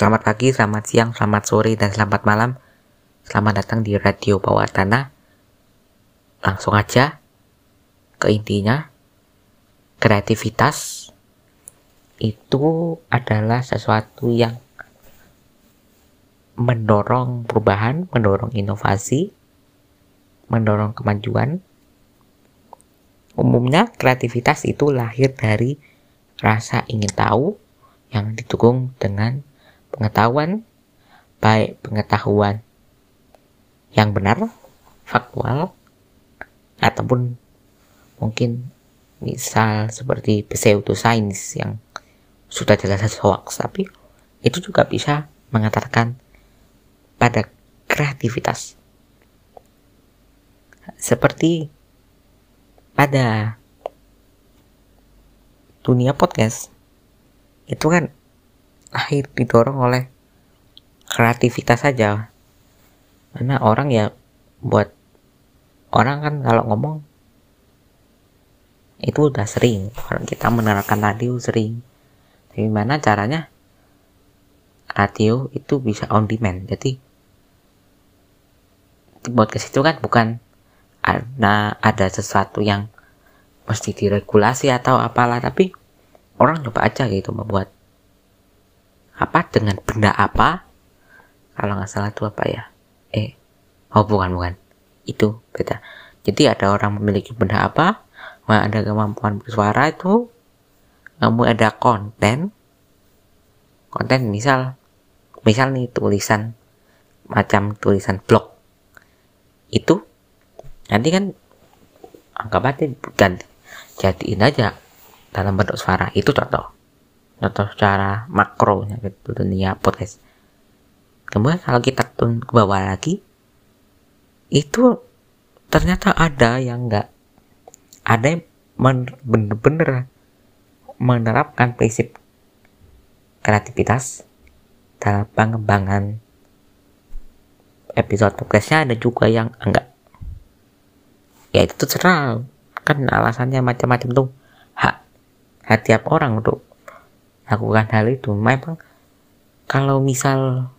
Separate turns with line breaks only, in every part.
Selamat pagi, selamat siang, selamat sore, dan selamat malam. Selamat datang di Radio Bawah Tanah. Langsung aja ke intinya. Kreativitas itu adalah sesuatu yang mendorong perubahan, mendorong inovasi, mendorong kemajuan. Umumnya kreativitas itu lahir dari rasa ingin tahu yang didukung dengan pengetahuan, baik pengetahuan yang benar, faktual, ataupun mungkin misal seperti pseudoscience yang sudah jelas hoax, tapi itu juga bisa mengatakan pada kreativitas. Seperti pada dunia podcast itu kan lahir didorong oleh kreativitas saja. Karena orang ya buat orang kan kalau ngomong itu udah sering. Orang kita menerapkan radio sering. Tapi mana caranya? Radio itu bisa on demand. Jadi buat ke situ kan bukan ada ada sesuatu yang mesti diregulasi atau apalah. Tapi orang coba aja gitu membuat apa? Dengan benda apa? Kalau nggak salah itu apa ya? Eh oh bukan bukan. Itu beda. Jadi ada orang memiliki benda apa ada kemampuan bersuara itu kamu ada konten konten misal misal nih tulisan macam tulisan blog. Itu nanti kan anggap aja ganti jadiin aja dalam bentuk suara. Itu contoh atau secara makro gitu dunia podcast. Kemudian kalau kita turun ke bawah lagi itu ternyata ada yang enggak ada yang bener-bener menerapkan prinsip kreativitas dalam pengembangan episode podcastnya. Ada juga yang enggak ya itu terserah. Kan alasannya macam-macam tuh. Hak hak tiap orang untuk lakukan hal itu. Memang kalau misal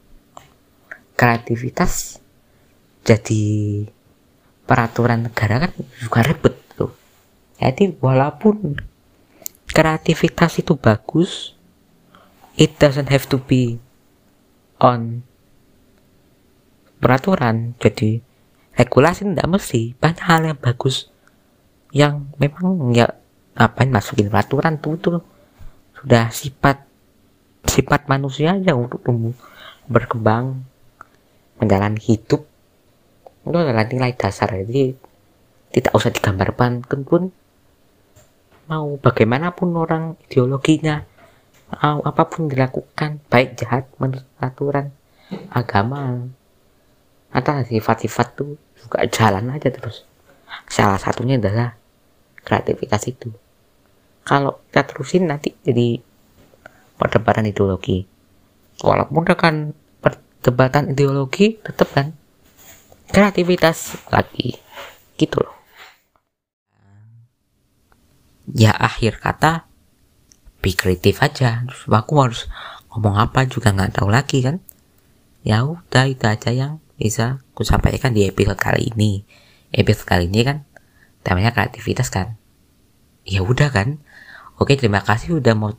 kreativitas jadi peraturan negara kan juga ribet tuh. Jadi walaupun kreativitas itu bagus it doesn't have to be on peraturan. Jadi regulasi tidak mesti banyak hal yang bagus yang memang ya ngapain masukin peraturan tuh tuh sudah sifat sifat manusia aja untuk tumbuh berkembang menjalani hidup. Itu adalah nilai dasar. Jadi tidak usah digambarkan pun mau bagaimanapun orang ideologinya mau apa pun dilakukan baik jahat menurut aturan agama. Atau sifat-sifat tuh juga jalan aja terus. Salah satunya adalah kreativitas itu kalau kita terusin nanti jadi perdebatan ideologi. Walaupun kan perdebatan ideologi tetap kan kreativitas lagi. Gitu loh. Ya akhir kata be kreatif aja. Terus aku harus ngomong apa juga nggak tahu lagi kan. Ya udah itu aja yang bisa aku sampaikan di episode kali ini. Episode kali ini kan temanya kreativitas kan ya udah kan Oke, terima kasih udah mau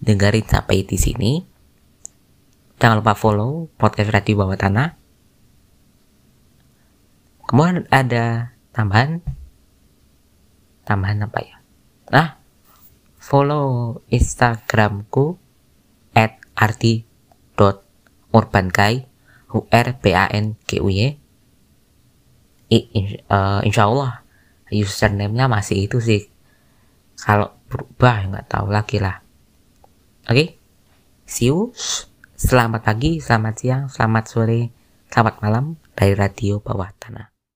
dengerin sampai di sini. Jangan lupa follow podcast Radio Bawah Tanah. Kemudian ada tambahan tambahan apa ya? Nah, follow Instagramku at arti.urbankai u r b a n g u y uh, insya Allah username-nya masih itu sih kalau berubah nggak tahu lagi lah. Oke? Okay? see you. Selamat pagi selamat siang selamat sore selamat malam dari radio bawah tanah